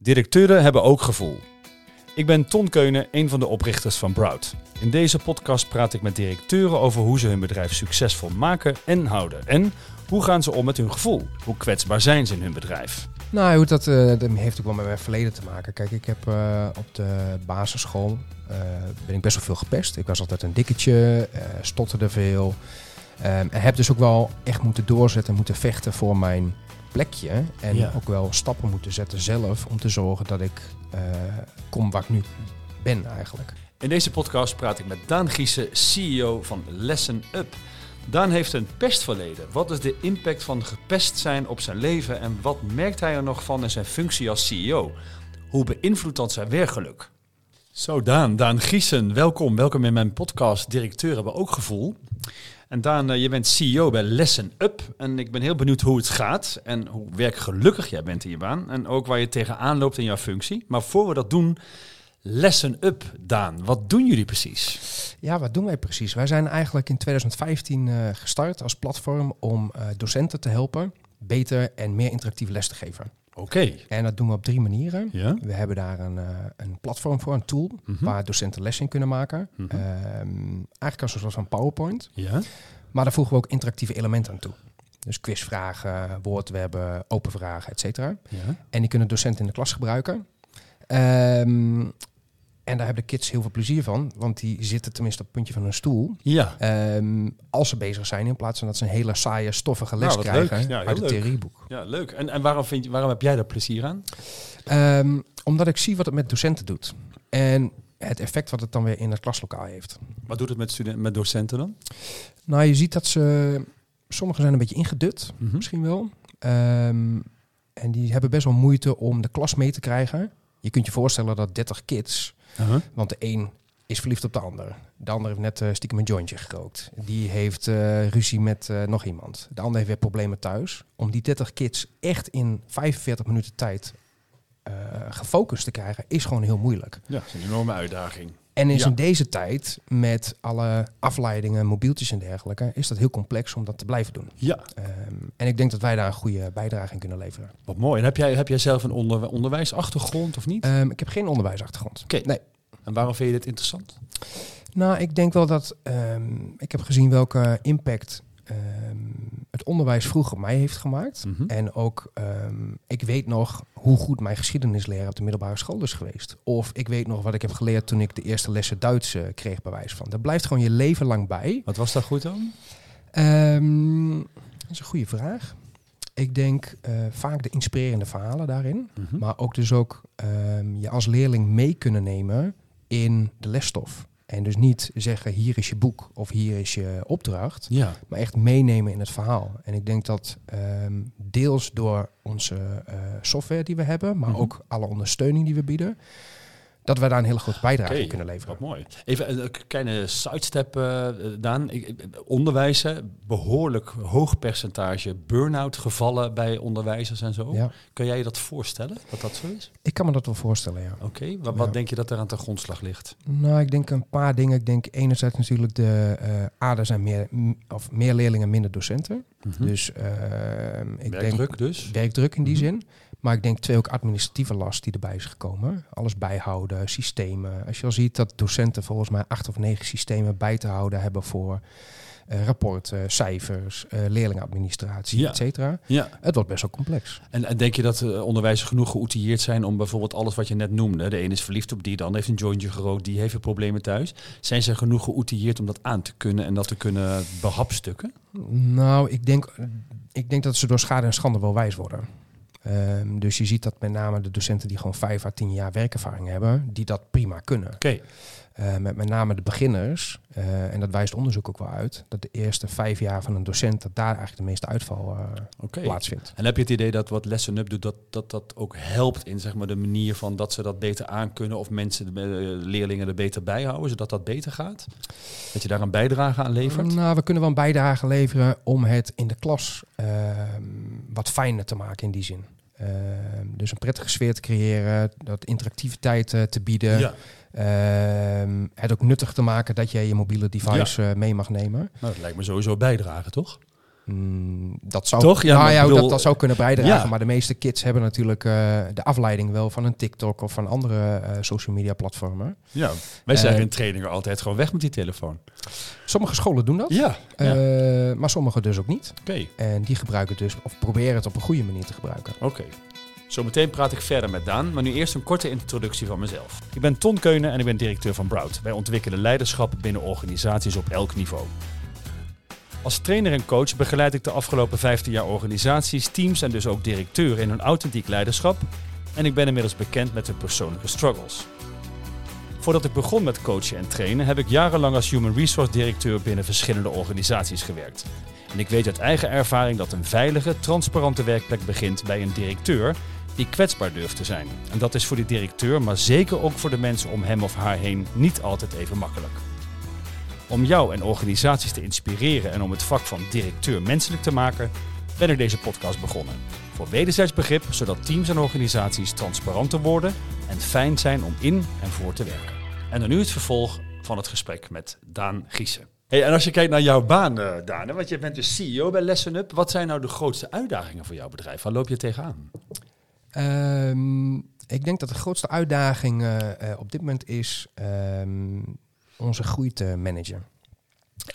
Directeuren hebben ook gevoel. Ik ben Ton Keunen, een van de oprichters van Broud. In deze podcast praat ik met directeuren over hoe ze hun bedrijf succesvol maken en houden. En hoe gaan ze om met hun gevoel? Hoe kwetsbaar zijn ze in hun bedrijf? Nou, hoe dat, eh, heeft ook wel met mijn verleden te maken. Kijk, ik heb eh, op de basisschool eh, ben ik best wel veel gepest. Ik was altijd een dikketje, stotterde veel. Ehm, en heb dus ook wel echt moeten doorzetten, moeten vechten voor mijn plekje. En Ja. ook wel stappen moeten zetten zelf om te zorgen dat ik eh, kom waar ik nu ben eigenlijk. In deze podcast praat ik met Daan Giessen, CEO van Lesson Up. Daan heeft een pestverleden. Wat is de impact van gepest zijn op zijn leven en wat merkt hij er nog van in zijn functie als CEO? Hoe beïnvloedt dat zijn werkgeluk? Zo Daan, Daan Giessen, welkom. Welkom in mijn podcast Directeur hebben ook gevoel. En Daan, eh, je bent CEO bij Lesson Up en ik ben heel benieuwd hoe het gaat en hoe werkgelukkig jij bent in je baan en ook waar je tegenaan loopt in jouw functie. Maar voor we dat doen, Lesson Up, Daan. Wat doen jullie precies? Ja, wat doen wij precies? Wij zijn eigenlijk in 2015 eh, gestart als platform om eh, docenten te helpen beter en meer interactief les te geven. Oké. En dat doen we op drie manieren. Ja. We hebben daar een, eh, een platform voor, een tool, Mhm. waar docenten les in kunnen maken. Mhm. Ehm, eigenlijk als een soort van PowerPoint. Ja. Maar daar voegen we ook interactieve elementen aan toe. Dus quizvragen, woordwebben, open vragen, et cetera. Ja. En die kunnen docenten in de klas gebruiken. Ehm, en daar hebben de kids heel veel plezier van, want die zitten tenminste op het puntje van hun stoel. Ja. Ehm, als ze bezig zijn, in plaats van dat ze een hele saaie, stoffige les Nou, krijgen leuk. Ja, uit het theorieboek. Ja, leuk. En, en waarom, vind je, waarom heb jij daar plezier aan? Ehm, omdat ik zie wat het met docenten doet. En het effect wat het dan weer in het klaslokaal heeft. Wat doet het met, studenten, met docenten dan? Nou, je ziet dat ze... Sommigen zijn een beetje ingedut, Mhm. misschien wel. Ehm, en die hebben best wel moeite om de klas mee te krijgen. Je kunt je voorstellen dat 30 kids... Uh-huh. Want de een is verliefd op de ander. De ander heeft net eh, stiekem een jointje gerookt. Die heeft eh, ruzie met eh, nog iemand. De ander heeft weer problemen thuis. Om die 30 kids echt in 45 minuten tijd gefocust te krijgen, is gewoon heel moeilijk. Ja, dat is een enorme uitdaging. En is Ja. in deze tijd, met alle afleidingen, mobieltjes en dergelijke, is dat heel complex om dat te blijven doen. Ja, Ehm, en ik denk dat wij daar een goede bijdrage in kunnen leveren. wat mooi. En heb jij, heb jij zelf een onder, onderwijsachtergrond of niet? Ehm, ik heb geen onderwijsachtergrond. Oké. Nee. En waarom vind je dit interessant? Nou, ik denk wel dat ehm, ik heb gezien welke impact ehm, het onderwijs vroeger mij heeft gemaakt. Mhm. En ook, ehm, ik weet nog hoe goed mijn geschiedenisleraar op de middelbare school is geweest. Of ik weet nog wat ik heb geleerd toen ik de eerste lessen Duits eh, kreeg, bij wijze van. Dat blijft gewoon je leven lang bij. Wat was daar goed? Ehm, dat is een goede vraag. Ik denk eh, vaak de inspirerende verhalen daarin. Mhm. Maar ook dus ook je als leerling mee kunnen nemen in de lesstof. En dus niet zeggen hier is je boek of hier is je opdracht. Ja. Maar echt meenemen in het verhaal. En ik denk dat ehm, deels door onze eh, software die we hebben, maar Mhm. ook alle ondersteuning die we bieden, dat wij daar een hele grote bijdrage in kunnen leveren. Wat mooi. Even een, kleine sidestep, eh Daan. Onderwijs, hè, behoorlijk hoog percentage burn-out gevallen bij onderwijzers en zo. Ja, Kun jij je dat voorstellen, dat dat zo is? ik kan me dat wel voorstellen, ja. Oké, wat, wat Ja. denk je dat er aan ten grondslag ligt? Nou, ik denk een paar dingen. Ik denk enerzijds natuurlijk de eh A, er zijn meer, of meer leerlingen, minder docenten. Mhm. Dus ehm ik denk Werkdruk dus? werkdruk in die Mhm. zin. Maar ik denk twee ook administratieve last die erbij is gekomen. Alles bijhouden, systemen. Als je al ziet dat docenten volgens mij acht of negen systemen bij te houden hebben voor eh, rapporten, cijfers, eh leerlingenadministratie, Ja. et cetera. Ja. Het wordt best wel complex. En, en denk je dat eh, onderwijzers genoeg geoutilleerd zijn om bijvoorbeeld alles wat je net noemde, de ene is verliefd op die, de ander heeft een jointje gerookt, die heeft weer problemen thuis. Zijn ze genoeg geoutilleerd om dat aan te kunnen en dat te kunnen behapstukken? Nou, ik denk, ik denk dat ze door schade en schande wel wijs worden. Ehm, dus je ziet dat met name de docenten die gewoon vijf à tien jaar werkervaring hebben, die dat prima kunnen. Oké. Eh, met met name de beginners, eh, en dat wijst onderzoek ook wel uit, dat de eerste vijf jaar van een docent, dat daar eigenlijk de meeste uitval eh, plaatsvindt. En heb je het idee dat wat Lesson Up doet, dat, dat dat ook helpt in zeg maar, de manier van dat ze dat beter aankunnen of mensen, de, leerlingen er beter bij houden, zodat dat beter gaat? Dat je daar een bijdrage aan levert? Nou, we kunnen wel een bijdrage leveren om het in de klas ehm, wat fijner te maken in die zin. Ehm, dus een prettige sfeer te creëren, dat interactiviteit eh, te bieden. Ja. Ehm, het ook nuttig te maken dat jij je mobiele device eh, mee mag nemen. Nou, dat lijkt me sowieso bijdragen, toch? Mm, dat zou, Toch? Ja, nou ja, bedoel- dat, dat zou kunnen bijdragen. Ja. Maar de meeste kids hebben natuurlijk eh, de afleiding wel van een TikTok of van andere eh, social media platformen. Ja, wij zeggen Eh, in trainingen altijd gewoon weg met die telefoon. Sommige scholen doen dat, Ja, ja. eh, maar sommige dus ook niet. oké. En die gebruiken het dus, of proberen het op een goede manier te gebruiken. Oké. Zometeen praat ik verder met Daan, maar nu eerst een korte introductie van mezelf. Ik ben Ton Keunen en ik ben directeur van Broud. Wij ontwikkelen leiderschap binnen organisaties op elk niveau. Als trainer en coach begeleid ik de afgelopen 15 jaar organisaties, teams en dus ook directeuren in hun authentiek leiderschap. En ik ben inmiddels bekend met hun persoonlijke struggles. Voordat ik begon met coachen en trainen, heb ik jarenlang als Human Resource directeur binnen verschillende organisaties gewerkt. En ik weet uit eigen ervaring dat een veilige, transparante werkplek begint bij een directeur die kwetsbaar durft te zijn. En dat is voor die directeur, maar zeker ook voor de mensen om hem of haar heen, niet altijd even makkelijk. Om jou en organisaties te inspireren en om het vak van directeur menselijk te maken, ben ik deze podcast begonnen. Voor wederzijds begrip, zodat teams en organisaties transparanter worden en fijn zijn om in en voor te werken. En dan nu het vervolg van het gesprek met Daan Giessen. Hey, en als je kijkt naar jouw baan, eh, Daan, want je bent dus CEO bij Lesson Up. Wat zijn nou de grootste uitdagingen voor jouw bedrijf? Waar loop je tegenaan? Ehm, ik denk dat de grootste uitdaging eh, eh, op dit moment is ehm, onze groei te managen.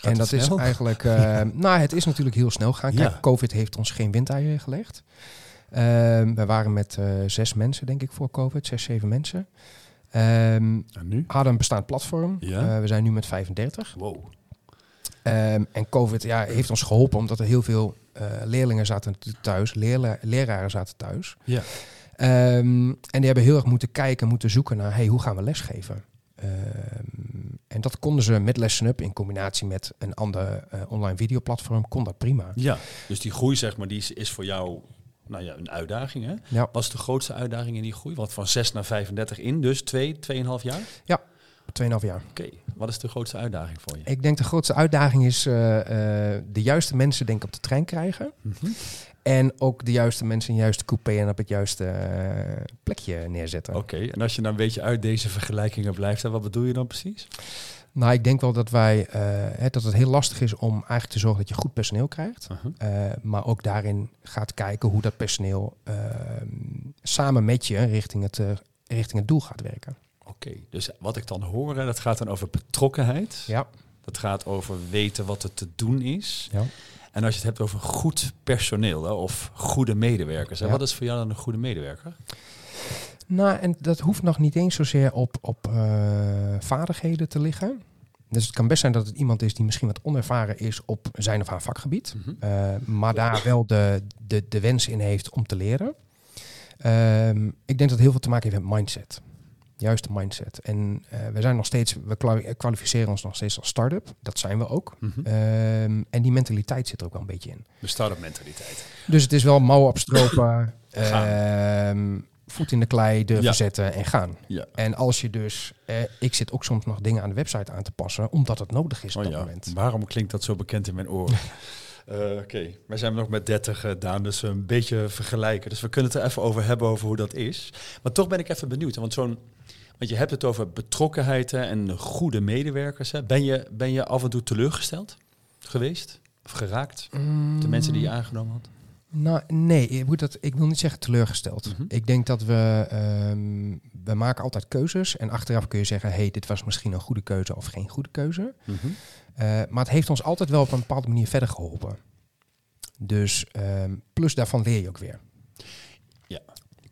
en dat is eigenlijk, eh, nou, het is natuurlijk heel snel gaan. Kijk, Ja. COVID heeft ons geen windeieren gelegd. Ehm, we waren met eh, zes mensen, denk ik, voor COVID, zes, zeven mensen. En nu? hadden een bestaand platform. Ja. Eh, we zijn nu met 35. Wow. Ehm, en COVID ja, heeft ons geholpen omdat er heel veel leerlingen zaten thuis, leerla- leraren zaten thuis. Ja. En die hebben heel erg moeten kijken, moeten zoeken naar hey, hoe gaan we lesgeven. Ehm, en dat konden ze met Lesson Up in combinatie met een ander eh, online videoplatform, kon dat prima. Ja, dus die groei zeg maar, die is, is voor jou nou ja, een uitdaging. Hè? Ja, Wat is de grootste uitdaging in die groei? Want van 6 naar 35 in, dus 2, 2,5 jaar? 2,5 jaar. Oké, wat is de grootste uitdaging voor je? Ik denk de grootste uitdaging is eh, eh, de juiste mensen denk ik op de trein krijgen. Mhm. En ook de juiste mensen in de juiste coupé en op het juiste eh, plekje neerzetten. Oké, en als je nou een beetje uit deze vergelijkingen blijft, wat bedoel je dan precies? Nou, ik denk wel dat wij eh, hè, dat het heel lastig is om eigenlijk te zorgen dat je goed personeel krijgt. Uh-huh. Eh, maar ook daarin gaat kijken hoe dat personeel eh, samen met je richting het, eh, richting het doel gaat werken. Oké, dus wat ik dan hoor, dat gaat dan over betrokkenheid. Ja. Dat gaat over weten wat er te doen is. Ja. En als je het hebt over goed personeel hè, of goede medewerkers. Hè, Ja. Wat is voor jou dan een goede medewerker? Nou, en dat hoeft nog niet eens zozeer op, op eh, vaardigheden te liggen. Dus het kan best zijn dat het iemand is die misschien wat onervaren is op zijn of haar vakgebied. Mhm. Eh, maar daar wel de, de, de wens in heeft om te leren. Ehm, ik denk dat het heel veel te maken heeft met mindset. Juist de mindset. En eh, we zijn nog steeds, we kwa- kwalificeren ons nog steeds als start-up. Dat zijn we ook. Mhm. Ehm, en die mentaliteit zit er ook wel een beetje in. De start-up mentaliteit. Dus het is wel mouwen opstropen, ehm, voet in de klei durven Ja. zetten en gaan. Ja. En als je dus, eh, ik zit ook soms nog dingen aan de website aan te passen, omdat het nodig is op Oh dat ja, moment. waarom klinkt dat zo bekend in mijn oren? Eh, Oké, wij zijn nog met 30 gedaan, dus een beetje vergelijken. Dus we kunnen het er even over hebben, over hoe dat is. Maar toch ben ik even benieuwd, want zo'n... Want je hebt het over betrokkenheid en goede medewerkers. Hè. Ben, je, ben je af en toe teleurgesteld geweest? Of geraakt? De mensen die je aangenomen had? Nou, nee, ik, moet dat, ik wil niet zeggen teleurgesteld. Mhm. Ik denk dat we, ehm, we maken altijd keuzes en achteraf kun je zeggen, hey, dit was misschien een goede keuze of geen goede keuze. Eh, maar het heeft ons altijd wel op een bepaalde manier verder geholpen. Dus ehm, plus daarvan leer je ook weer.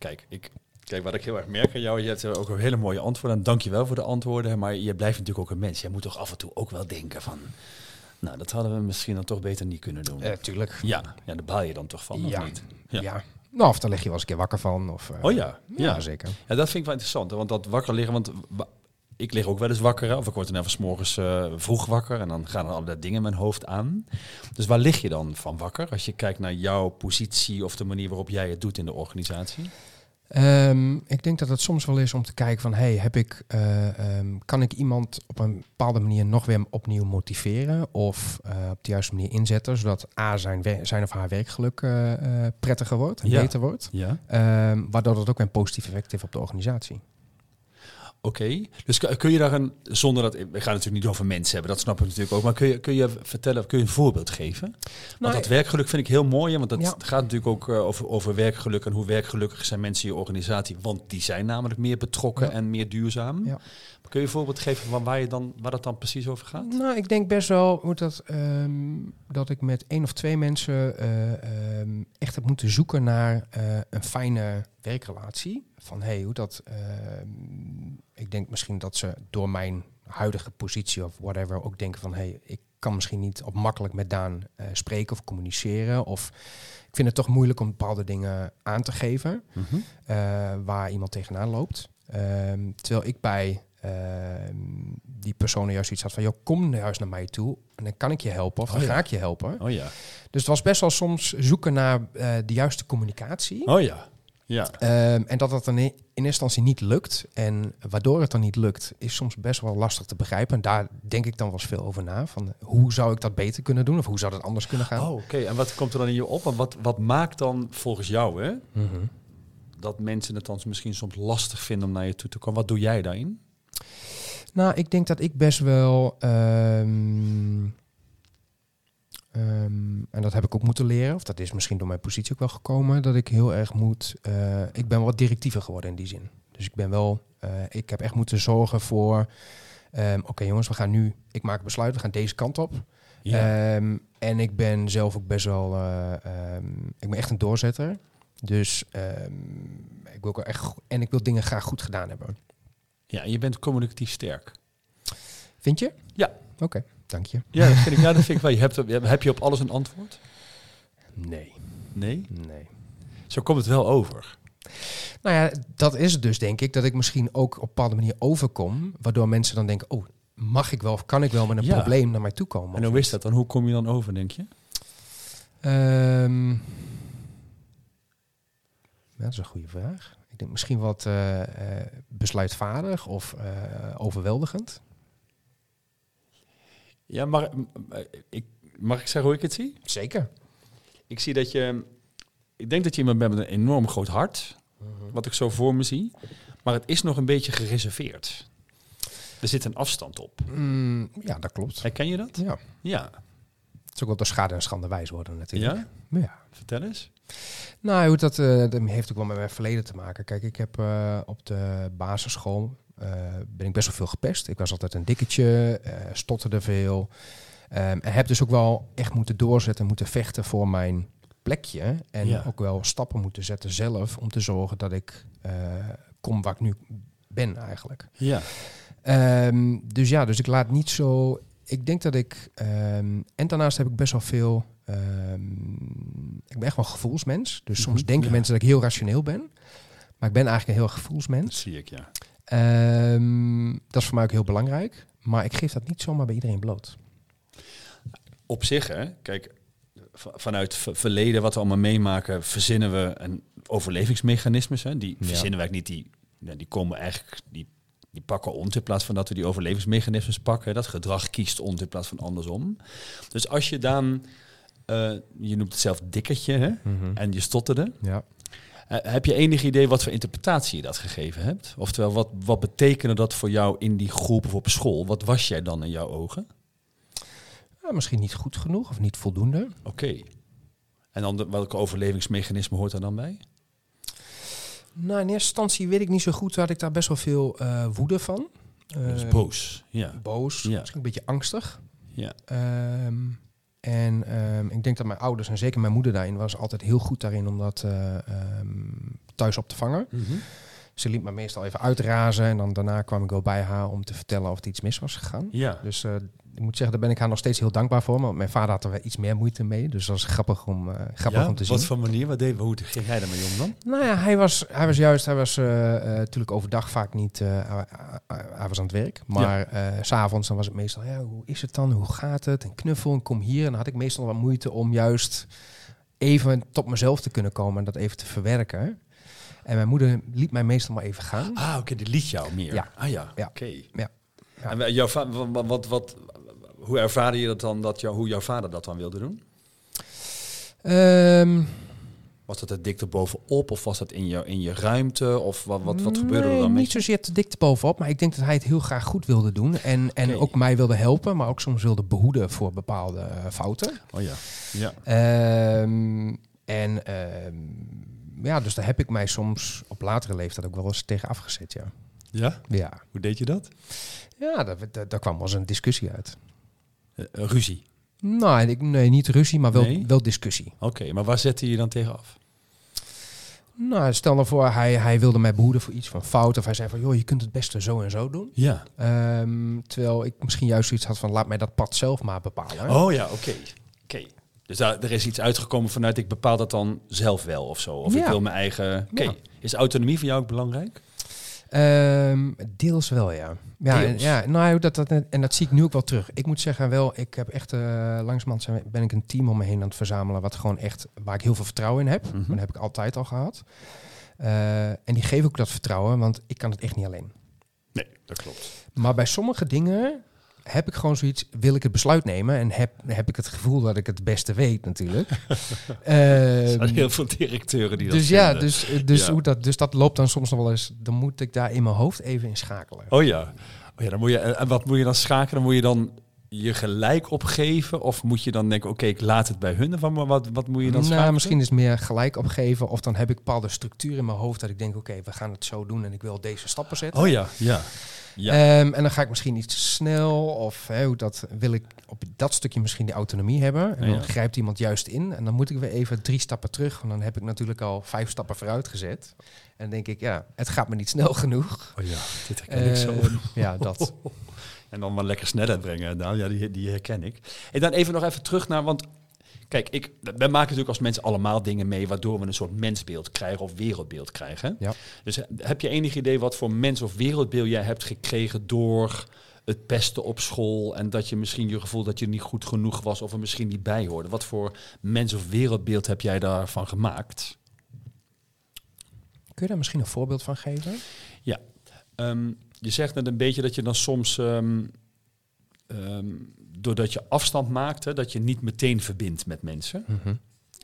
Kijk, ik, kijk, wat ik heel erg merk aan jou, je hebt ook een hele mooie antwoorden. En dank je wel voor de antwoorden, maar je blijft natuurlijk ook een mens. Jij moet toch af en toe ook wel denken van... Nou, dat hadden we misschien dan toch beter niet kunnen doen. tuurlijk. ja, ja, daar baal je dan toch van, Ja. of niet? Ja. Ja. Nou, of daar lig je wel eens een keer wakker van. Of, eh, Oh ja, ja, ja. zeker. Ja, dat vind ik wel interessant. Want dat wakker liggen, want wa- ik lig ook wel eens wakker. Of ik word dan even 's morgens eh, vroeg wakker en dan gaan er allerlei dingen in mijn hoofd aan. Dus waar lig je dan van wakker? Als je kijkt naar jouw positie of de manier waarop jij het doet in de organisatie. Ehm, ik denk dat het soms wel is om te kijken van, hey, heb ik, eh, ehm, kan ik iemand op een bepaalde manier nog weer opnieuw motiveren of eh, op de juiste manier inzetten, zodat A, zijn, zijn of haar werkgeluk eh, prettiger wordt en Ja. beter wordt, Ja. Ehm, waardoor dat ook een positief effect heeft op de organisatie. Oké, dus kun- je daar een, zonder dat, we gaan het natuurlijk niet over mensen hebben, dat snap ik natuurlijk ook, maar kun je, kun je vertellen, kun je een voorbeeld geven? Want Nou, dat werkgeluk vind ik heel mooi, want dat Ja. gaat natuurlijk ook eh, over, over werkgeluk en hoe werkgelukkig zijn mensen in je organisatie, want die zijn namelijk meer betrokken Ja. en meer duurzaam. Ja. Kun je een voorbeeld geven van waar, je dan, waar dat dan precies over gaat? Nou, ik denk best wel hoe dat, ehm, dat ik met één of twee mensen eh, ehm, echt heb moeten zoeken naar eh, een fijne werkrelatie. Van hey, hoe dat. ehm, denk misschien dat ze door mijn huidige positie of whatever ook denken van hey, ik kan misschien niet op makkelijk met Daan eh, spreken of communiceren. Of ik vind het toch moeilijk om bepaalde dingen aan te geven Mhm. eh, waar iemand tegenaan loopt. Ehm, terwijl ik bij ehm, die persoon juist iets had van, joh, kom juist naar mij toe en dan kan ik je helpen of dan Oh ja. ga ik je helpen. Oh ja. Dus het was best wel soms zoeken naar eh, de juiste communicatie. Oh ja. Ja. Ehm, en dat dat dan eerste instantie niet lukt. En waardoor het dan niet lukt, is soms best wel lastig te begrijpen. En daar denk ik dan wel eens veel over na. Van hoe zou ik dat beter kunnen doen? Of hoe zou dat anders kunnen gaan? Oh, oké. En wat komt er dan in je op? En wat, wat maakt dan volgens jou, hè, Mhm. dat mensen het dan misschien soms lastig vinden om naar je toe te komen? Wat doe jij daarin? Nou, ik denk dat ik best wel. ehm, ehm, en dat heb ik ook moeten leren, of dat is misschien door mijn positie ook wel gekomen, dat ik heel erg moet. eh, ik ben wat directiever geworden in die zin. Dus ik ben wel. eh, ik heb echt moeten zorgen voor. ehm, Oké jongens, we gaan nu. Ik maak een besluit, we gaan deze kant op. Ehm, en ik ben zelf ook best wel. eh, ehm, ik ben echt een doorzetter. Dus ik wil ook echt. En ik wil dingen graag goed gedaan hebben. ja, je bent communicatief sterk. Vind je? Ja. Oké, dank je. Ja, dat vind ik, ja, dat vind ik wel. Je hebt, heb je op alles een antwoord? Nee. Nee? Nee. Zo komt het wel over. Nou ja, dat is het dus, denk ik. Dat ik misschien ook op een bepaalde manier overkom. Waardoor mensen dan denken, oh, mag ik wel of kan ik wel met een Ja. probleem naar mij toe komen? En hoe is dat dan? Hoe kom je dan over, denk je? Ehm, ja, dat is een goede vraag. Ik denk misschien wat eh, besluitvaardig of eh, overweldigend. Ja, maar ik, mag ik zeggen hoe ik het zie? Zeker. Ik zie dat je... Ik denk dat je iemand bent met een enorm groot hart. Wat ik zo voor me zie. Maar het is nog een beetje gereserveerd. Er zit een afstand op. Mm, ja, dat klopt. Herken je dat? Ja. Ja. Het is ook wel door schade en schande wijs worden natuurlijk. Ja? Ja. Vertel eens. Nou, hoe dat, eh, dat heeft ook wel met mijn verleden te maken. Kijk, ik heb eh, op de basisschool eh, ben ik best wel veel gepest. Ik was altijd een dikketje, stotterde veel. Ehm, en heb dus ook wel echt moeten doorzetten, moeten vechten voor mijn plekje. En Ja. ook wel stappen moeten zetten zelf om te zorgen dat ik kom waar ik nu ben eigenlijk. Ja. Ehm, dus ja, dus ik laat niet zo. Ik denk dat ik. ehm, en daarnaast heb ik best wel veel. ehm, ik ben echt wel een gevoelsmens. Dus soms Mhm, denken ja. mensen dat ik heel rationeel ben. Maar ik ben eigenlijk een heel erg Dat gevoelsmens. zie ik, ja. Ehm, dat is voor mij ook heel belangrijk. Maar ik geef dat niet zomaar bij iedereen bloot. Op zich, hè. Kijk, vanuit verleden wat we allemaal meemaken... verzinnen we een overlevingsmechanismes. Hè. Die Ja. verzinnen wij niet. Die, die komen eigenlijk... Die, die pakken ons in plaats van dat we die overlevingsmechanismes pakken. Dat gedrag kiest ons in plaats van andersom. Dus als je dan... eh, je noemt het zelf dikkertje, hè. En je stotterde. Ja. Eh, heb je enig idee wat voor interpretatie je dat gegeven hebt? Oftewel, wat, wat betekende dat voor jou in die groep of op school? Wat was jij dan in jouw ogen? Ja, misschien niet goed genoeg of niet voldoende. Oké. En dan de, welke overlevingsmechanisme hoort daar dan bij? Nou, in eerste instantie weet ik niet zo goed. Had ik daar best wel veel eh, woede van. dus Ehm, boos. Ja. Boos. Ja. Misschien een beetje angstig. ja. Ehm, en ehm, ik denk dat mijn ouders, en zeker mijn moeder daarin, was altijd heel goed daarin om dat eh, ehm, thuis op te vangen. Ze liet me meestal even uitrazen en dan daarna kwam ik wel bij haar om te vertellen of er iets mis was gegaan. Ja. Dus ik moet zeggen, daar ben ik haar nog steeds heel dankbaar voor. Maar mijn vader had er wel iets meer moeite mee. Dus dat was grappig om, eh, grappig Ja? om te zien. Wat voor manier? Wat deed, hoe ging hij daarmee om dan? Nou ja, hij was, hij was juist, hij was eh, eh, natuurlijk overdag vaak niet, hij, was aan het werk. Maar s s'avonds dan was het meestal, ja, hoe is het dan? Hoe gaat het? En knuffel en kom hier. En dan had ik meestal wat moeite om juist even tot mezelf te kunnen komen en dat even te verwerken. En mijn moeder liet mij meestal maar even gaan. Ah, oké, die liet jou meer. Ja. Ah ja, Ja. oké. Ja. Ja. En jouw va- wat, wat, wat, hoe ervaarde je dat dan, dat jou, hoe jouw vader dat dan wilde doen? Ehm, Was dat er dik erbovenop of was dat in je, in je ruimte? Of wat, wat, wat gebeurde Nee, er dan Niet zozeer te dik te bovenop, maar ik denk dat hij het heel graag goed wilde doen. En, en ook mij wilde helpen, maar ook soms wilde behoeden voor bepaalde eh, fouten. Oh ja. ja. Ehm, en ehm, ja, dus daar heb ik mij soms op latere leeftijd ook wel eens tegen afgezet, ja. Ja? Ja, Hoe deed je dat? ja daar, daar, daar kwam wel eens een discussie uit. Eh, eh, ruzie. Nou, ik, nee, niet ruzie, maar wel, Nee? wel discussie. Oké, maar waar zette je dan tegen af? Nou, stel nou voor, hij, hij wilde mij behoeden voor iets van fout. Of hij zei van, joh, je kunt het beste zo en zo doen. Ja. Ehm, terwijl ik misschien juist zoiets had van, laat mij dat pad zelf maar bepalen. Oh ja, oké. Oké. Dus daar, er is iets uitgekomen vanuit ik bepaal dat dan zelf wel of zo. Of ik Ja. wil mijn eigen... Oké. Ja. Is autonomie voor jou ook belangrijk? Ehm, deels wel, ja. Ja, en, ja nou, dat, dat, en dat zie ik nu ook wel terug. Ik moet zeggen wel, ik heb echt, uh, langzamerhand zijn- ben ik een team om me heen aan het verzamelen, wat gewoon echt, waar ik heel veel vertrouwen in heb. Mhm. Dat heb ik altijd al gehad. Eh, en die geven ook dat vertrouwen, want ik kan het echt niet alleen. Nee, dat klopt. Maar bij sommige dingen heb ik gewoon zoiets, wil ik het besluit nemen en heb, heb ik het gevoel dat ik het beste weet natuurlijk. Er Ehm, zijn heel veel directeuren die dat dus ja, vinden. dus, eh, dus, Ja. Hoe dat, dus dat loopt dan soms nog wel eens, dan moet ik daar in mijn hoofd even in schakelen. Oh ja. Oh ja, dan moet je, en wat moet je dan schakelen? Dan moet je dan je gelijk opgeven? Of moet je dan denken, oké, ik laat het bij hun? Of wat, wat, wat moet je dan nou, misschien is het meer gelijk opgeven. Of dan heb ik bepaalde structuur in mijn hoofd dat ik denk, oké, we gaan het zo doen en ik wil deze stappen zetten. Oh ja, ja. Ja. Ehm, en dan ga ik misschien iets te snel of hè, dat wil ik op dat stukje misschien die autonomie hebben. En dan Ja. grijpt iemand juist in en dan moet ik weer even drie stappen terug. Want dan heb ik natuurlijk al vijf stappen vooruit gezet. En dan denk ik, ja, het gaat me niet snel genoeg. Oh ja, dit herken ik zo. Ehm, ja, dat. En dan maar lekker snelheid brengen. Nou, ja, die, die herken ik. En dan even nog even terug naar, want kijk, ik, wij maken natuurlijk als mensen allemaal dingen mee waardoor we een soort mensbeeld krijgen of wereldbeeld krijgen. Ja. Dus heb je enig idee wat voor mens of wereldbeeld jij hebt gekregen door het pesten op school en dat je misschien je gevoel dat je niet goed genoeg was of er misschien niet bij hoorde? Wat voor mens of wereldbeeld heb jij daarvan gemaakt? Kun je daar misschien een voorbeeld van geven? Ehm, je zegt net een beetje dat je dan soms, ehm, ehm, doordat je afstand maakt, hè, dat je niet meteen verbindt met mensen.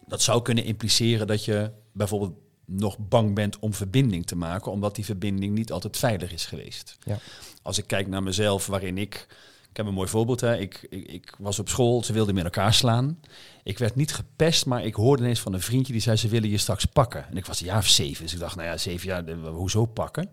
Dat zou kunnen impliceren dat je bijvoorbeeld nog bang bent om verbinding te maken, omdat die verbinding niet altijd veilig is geweest. Ja. Als ik kijk naar mezelf, waarin ik, ik heb een mooi voorbeeld, hè. Ik, ik, ik was op school, ze wilden met elkaar slaan. Ik werd niet gepest, maar ik hoorde ineens van een vriendje die zei ze willen je straks pakken. En ik was een jaar of zeven, dus ik dacht, nou ja, zeven jaar, de- hoezo pakken?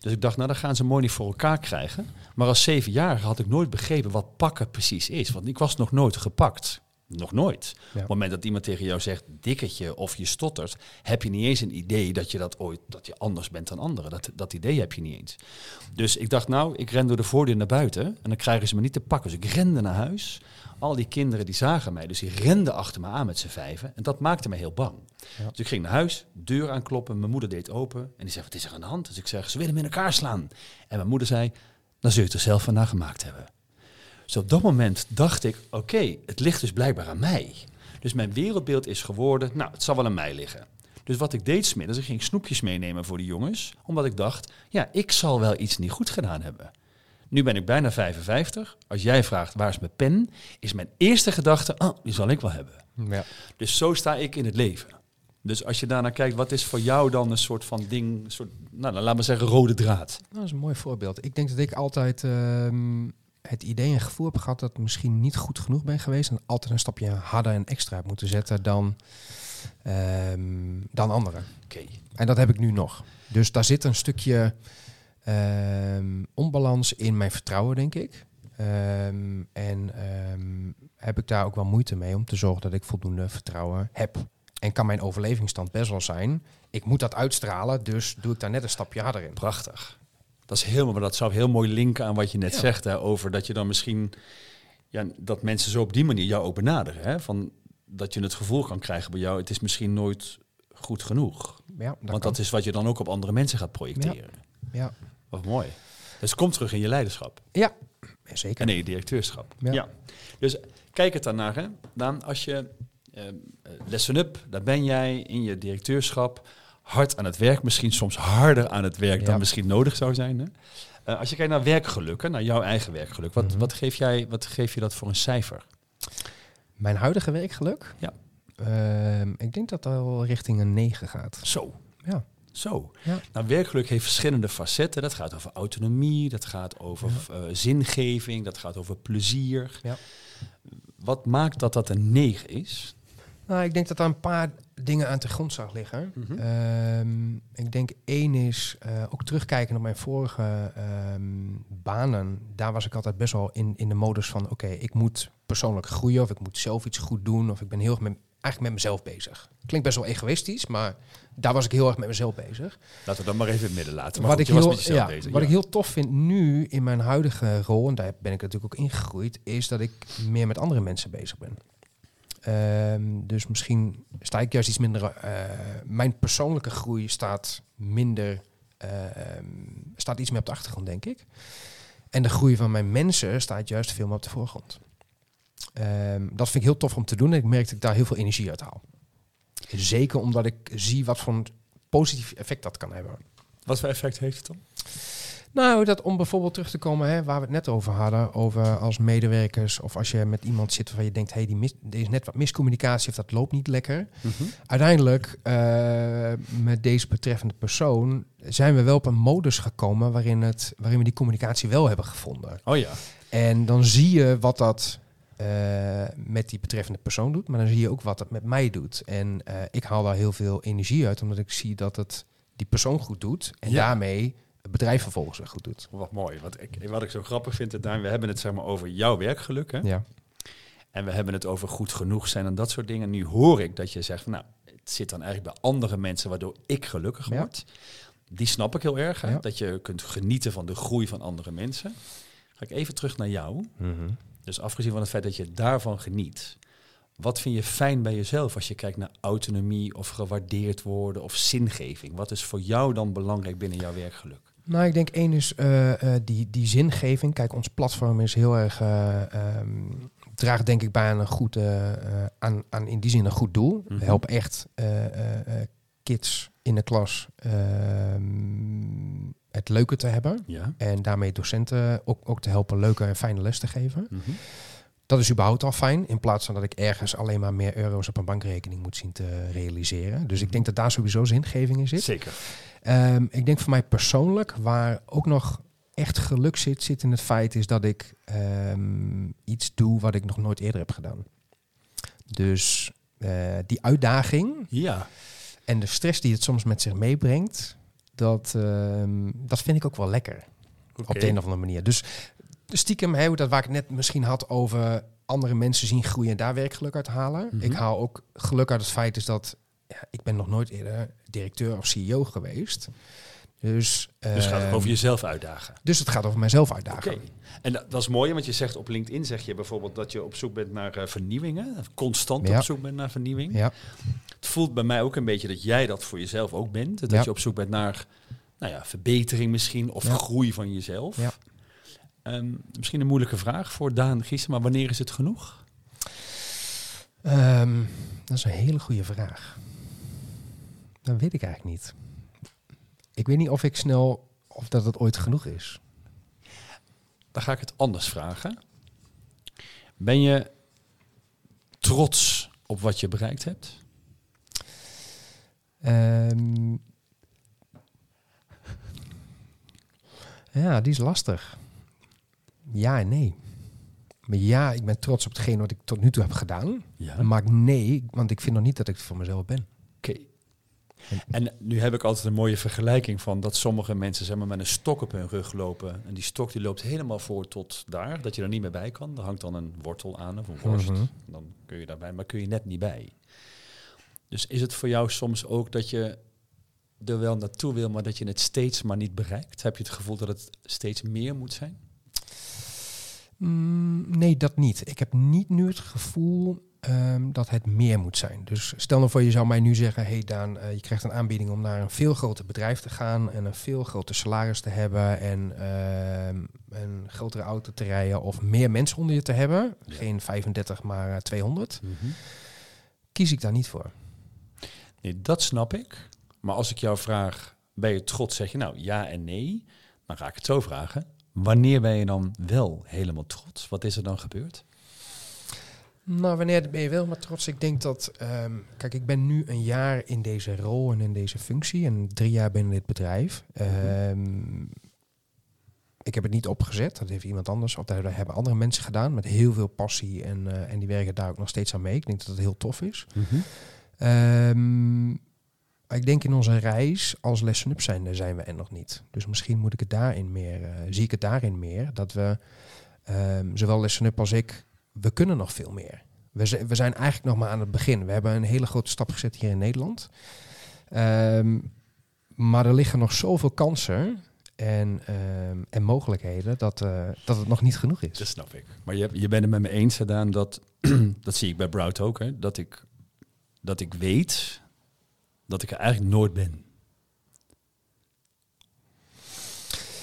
Dus ik dacht, nou dan gaan ze mooi niet voor elkaar krijgen. Maar als zevenjarige had ik nooit begrepen wat pakken precies is, want ik was nog nooit gepakt. Nog nooit. Op het moment dat iemand tegen jou zegt dikketje of je stottert, heb je niet eens een idee dat je dat ooit dat je anders bent dan anderen. Dat, dat idee heb je niet eens. Dus ik dacht, nou, ik ren door de voordeur naar buiten en dan krijgen ze me niet te pakken. Dus ik rende naar huis. Al die kinderen die zagen mij, dus die renden achter me aan met z'n vijven. En dat maakte me heel bang. Ja. Dus ik ging naar huis, deur aankloppen. Mijn moeder deed open en die zei, wat is er aan de hand? Dus ik zeg, ze willen me in elkaar slaan. En mijn moeder zei, dan zul je het er zelf van naar gemaakt hebben. Dus op dat moment dacht ik, oké, het ligt dus blijkbaar aan mij. Dus mijn wereldbeeld is geworden, nou, het zal wel aan mij liggen. Dus wat ik deed smiddags, ik ging snoepjes meenemen voor de jongens. Omdat ik dacht, ja, ik zal wel iets niet goed gedaan hebben. Nu ben ik bijna 55. Als jij vraagt, waar is mijn pen? Is mijn eerste gedachte, oh, die zal ik wel hebben. Ja. Dus zo sta ik in het leven. Dus als je daarnaar kijkt, wat is voor jou dan een soort van ding, soort, nou, laat maar zeggen, rode draad? Nou, dat is een mooi voorbeeld. Ik denk dat ik altijd ehm, het idee en gevoel heb gehad dat ik misschien niet goed genoeg ben geweest. En altijd een stapje harder en extra heb moeten zetten dan, ehm, dan anderen. Oké, En dat heb ik nu nog. Dus daar zit een stukje ehm, onbalans in mijn vertrouwen, denk ik. Ehm, en heb ik daar ook wel moeite mee om te zorgen dat ik voldoende vertrouwen heb. En kan mijn overlevingsstand best wel zijn. Ik moet dat uitstralen, dus doe ik daar net een stapje harder in. prachtig. Dat is helemaal, maar dat zou heel mooi linken aan wat je net Ja. zegt, hè, over dat je dan misschien, ja, dat mensen zo op die manier jou ook benaderen. Hè, van dat je het gevoel kan krijgen bij jou, het is misschien nooit goed genoeg. Ja, dat Want kan. dat is wat je dan ook op andere mensen gaat projecteren. Ja, Wat mooi. Dus kom terug in je leiderschap. ja. ja zeker. En in je directeurschap. Ja. Ja. Dus kijk het daarnaar. Hè. Daan, als je eh, lessen up, daar ben jij in je directeurschap hard aan het werk. Misschien soms harder aan het werk dan misschien nodig zou zijn. Hè. Eh, als je kijkt naar werkgeluk, hè, naar jouw eigen werkgeluk. Wat, Mhm. wat, geef jij, wat geef je dat voor een cijfer? Mijn huidige werkgeluk? Ja. Ehm, ik denk dat dat al richting een 9 gaat. Zo. Ja. Zo. Ja. Nou, werkgeluk heeft verschillende facetten. Dat gaat over autonomie, dat gaat over eh, zingeving, dat gaat over plezier. Ja. Wat maakt dat dat een 9 is? Nou, ik denk dat daar een paar dingen aan te grondslag liggen. Mhm. Ehm, ik denk één is, eh, ook terugkijken op mijn vorige ehm, banen. Daar was ik altijd best wel in, in de modus van, oké, ik moet persoonlijk groeien of ik moet zelf iets goed doen. Of ik ben heel erg met, eigenlijk met mezelf bezig. Klinkt best wel egoïstisch, maar daar was ik heel erg met mezelf bezig. Laten we dat maar even in het midden laten. Maar wat goed, ik, heel, ja, bezig, wat ja. ik heel tof vind nu in mijn huidige rol, en daar ben ik natuurlijk ook ingegroeid, is dat ik meer met andere mensen bezig ben. Ehm, dus misschien sta ik juist iets minder. eh, mijn persoonlijke groei staat minder. ehm, staat iets meer op de achtergrond, denk ik. En de groei van mijn mensen staat juist veel meer op de voorgrond. Ehm, dat vind ik heel tof om te doen en ik merk dat ik daar heel veel energie uit haal. Zeker omdat ik zie wat voor een positief effect dat kan hebben. Wat voor effect heeft het dan? Nou, dat om bijvoorbeeld terug te komen hè, waar we het net over hadden, over als medewerkers of als je met iemand zit waarvan je denkt, hey, die mis, er is net wat miscommunicatie of dat loopt niet lekker. Uiteindelijk, eh, met deze betreffende persoon, zijn we wel op een modus gekomen waarin, het, waarin we die communicatie wel hebben gevonden. Oh ja. En dan zie je wat dat eh, met die betreffende persoon doet, maar dan zie je ook wat het met mij doet. En eh, ik haal daar heel veel energie uit, omdat ik zie dat het die persoon goed doet en Ja. daarmee het bedrijf vervolgens weer goed doet. Wat mooi. Wat ik, wat ik zo grappig vind, Daan, we hebben het zeg maar over jouw werkgeluk. Hè? Ja. En we hebben het over goed genoeg zijn en dat soort dingen. Nu hoor ik dat je zegt, nou, het zit dan eigenlijk bij andere mensen waardoor ik gelukkig Ja. word. Die snap ik heel erg. Hè? Ja. Dat je kunt genieten van de groei van andere mensen. Ga ik even terug naar jou. Dus afgezien van het feit dat je daarvan geniet. Wat vind je fijn bij jezelf als je kijkt naar autonomie of gewaardeerd worden of zingeving? Wat is voor jou dan belangrijk binnen jouw werkgeluk? Nou, ik denk één is eh, eh, die, die zingeving. Kijk, ons platform is heel erg. eh, ehm, draagt denk ik bij aan een goed, aan, aan in die zin een goed doel. Mhm. We helpen echt kids in de klas ehm, het leuker te hebben. Ja. En daarmee docenten ook, ook te helpen leuke en fijne les te geven. Mhm. Dat is überhaupt al fijn. In plaats van dat ik ergens alleen maar meer euro's op een bankrekening moet zien te realiseren. Dus ik denk dat daar sowieso zingeving in zit. Zeker. Ehm, ik denk voor mij persoonlijk, waar ook nog echt geluk zit, zit in het feit is dat ik ehm, iets doe wat ik nog nooit eerder heb gedaan. Dus eh, die uitdaging Ja. en de stress die het soms met zich meebrengt, dat, ehm, dat vind ik ook wel lekker. Op de een of andere manier. Dus stiekem, hè, dat waar ik net misschien had over andere mensen zien groeien en daar werkgeluk uit halen. Mhm. Ik haal ook geluk uit het feit is dat ja, ik ben nog nooit eerder directeur of CEO geweest. Dus, Dus het gaat ook ehm, over jezelf uitdagen. dus het gaat over mijzelf uitdagen. Oké. En dat, dat is mooi, want je zegt op LinkedIn zeg je bijvoorbeeld dat je op zoek bent naar eh, vernieuwingen. Constant Ja. op zoek bent naar vernieuwing. Ja, Het voelt bij mij ook een beetje dat jij dat voor jezelf ook bent. Dat Ja. je op zoek bent naar nou ja, verbetering misschien of Ja. groei van jezelf. Ja. Ehm, misschien een moeilijke vraag voor Daan Giesen, maar wanneer is het genoeg? Ehm, dat is een hele goede vraag. Dat weet ik eigenlijk niet. Ik weet niet of ik snel, of dat het ooit genoeg is. Dan ga ik het anders vragen. Ben je trots op wat je bereikt hebt? Ehm, ja, die is lastig. Ja en nee. Maar ja, ik ben trots op hetgeen wat ik tot nu toe heb gedaan. Ja. Maar nee, want ik vind nog niet dat ik het voor mezelf ben. Oké. En nu heb ik altijd een mooie vergelijking van dat sommige mensen zeg maar, met een stok op hun rug lopen. En die stok die loopt helemaal voor tot daar, dat je er niet meer bij kan. Er hangt dan een wortel aan of een worst. Mhm. Dan kun je daarbij, maar kun je net niet bij. Dus is het voor jou soms ook dat je er wel naartoe wil, maar dat je het steeds maar niet bereikt? Heb je het gevoel dat het steeds meer moet zijn? Mm, nee, dat niet. Ik heb niet nu het gevoel ehm, dat het meer moet zijn. Dus stel nou voor, je zou mij nu zeggen... hey Daan, eh, je krijgt een aanbieding om naar een veel groter bedrijf te gaan... en een veel groter salaris te hebben... en ehm, een grotere auto te rijden of meer mensen onder je te hebben. Ja. Geen 35, maar eh, 200. Kies ik daar niet voor. Nee, dat snap ik. Maar als ik jou vraag, ben je trots? Zeg je nou ja en nee. Dan ga ik het zo vragen. Wanneer ben je dan wel helemaal trots? Wat is er dan gebeurd? Nou, wanneer ben je wel maar trots? Ik denk dat, ehm, kijk, ik ben nu een jaar in deze rol en in deze functie en drie jaar binnen dit bedrijf. Ehm, ik heb het niet opgezet, dat heeft iemand anders, of dat hebben andere mensen gedaan met heel veel passie en, eh, en die werken daar ook nog steeds aan mee. Ik denk dat het heel tof is. Ehm, ik denk in onze reis als Lesson Up zijn, zijn we er nog niet. Dus misschien moet ik het daarin meer, eh, zie ik het daarin meer, dat we, zowel Lesson Up als ik, we kunnen nog veel meer. We, zijn eigenlijk nog maar aan het begin. We hebben een hele grote stap gezet hier in Nederland. Ehm, maar er liggen nog zoveel kansen en, ehm, en mogelijkheden dat, eh, dat het nog niet genoeg is. Dat snap ik. Maar je, je bent het met me eens gedaan dat, dat zie ik bij Brout ook, hè, dat, ik, dat ik weet dat ik er eigenlijk nooit ben.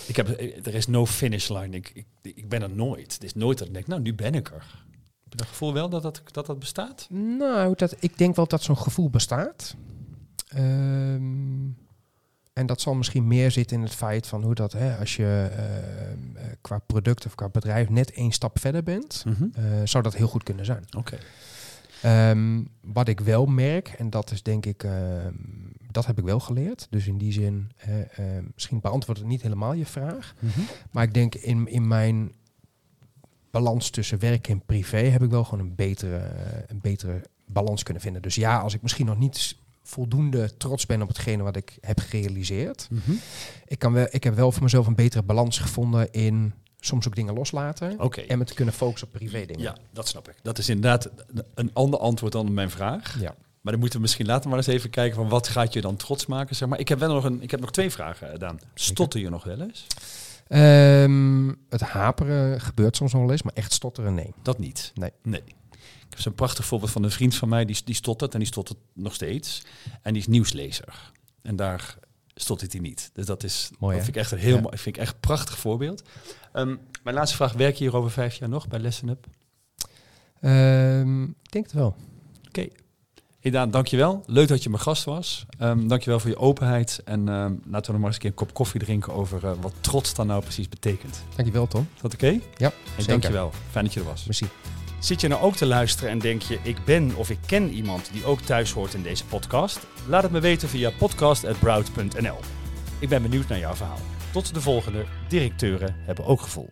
Ik heb, er is no finish line. Ik, ik, ik ben er nooit. Het is nooit dat ik denk, nou, nu ben ik er. Heb je dat gevoel wel dat dat, dat, dat bestaat? Nou, dat, ik denk wel dat zo'n gevoel bestaat. Ehm, en dat zal misschien meer zitten in het feit van hoe dat, hè, als je ehm, eh, qua product of qua bedrijf net één stap verder bent, eh, zou dat heel goed kunnen zijn. Oké. Ehm, wat ik wel merk, en dat is denk ik, dat heb ik wel geleerd. Dus in die zin, misschien beantwoordt het niet helemaal je vraag. Maar ik denk in, in mijn balans tussen werk en privé heb ik wel gewoon een betere, eh, een betere balans kunnen vinden. Dus ja, als ik misschien nog niet voldoende trots ben op hetgene wat ik heb gerealiseerd. Ik, kan wel, ik heb wel voor mezelf een betere balans gevonden in soms ook dingen loslaten. En me te kunnen focussen op privé dingen. Ja, dat snap ik. Dat is inderdaad een ander antwoord dan mijn vraag. ja. Maar dan moeten we misschien later maar eens even kijken van wat gaat je dan trots maken. Zeg maar. Ik heb wel nog een, ik heb nog twee vragen gedaan. Stotter je nog wel eens? Ehm, het haperen gebeurt soms nog wel eens, maar echt stotteren, nee. Dat niet. Nee. Nee. Ik heb zo'n prachtig voorbeeld van een vriend van mij die, die stottert en die stottert nog steeds. En die is nieuwslezer. En daar stottert hij niet. Dus dat is Mooi, dat vind ik echt een heel Ja. mooi, vind ik echt een prachtig voorbeeld. Ehm, mijn laatste vraag: werk je hier over vijf jaar nog bij Lesson Up? Ehm, ik denk het wel. Oké. Hey Daan, dankjewel. Leuk dat je mijn gast was. Um, dankjewel voor je openheid. En ehm, laten we nog maar eens een keer een kop koffie drinken over eh, wat trots dan nou precies betekent. Dankjewel, Tom. Is dat oké? Ja, Hey, zeker. dankjewel. Fijn dat je er was. Merci. Zit je nou ook te luisteren en denk je, ik ben of ik ken iemand die ook thuis hoort in deze podcast? Laat het me weten via podcast.broud.nl. Ik ben benieuwd naar jouw verhaal. Tot de volgende. Directeuren hebben ook gevoel.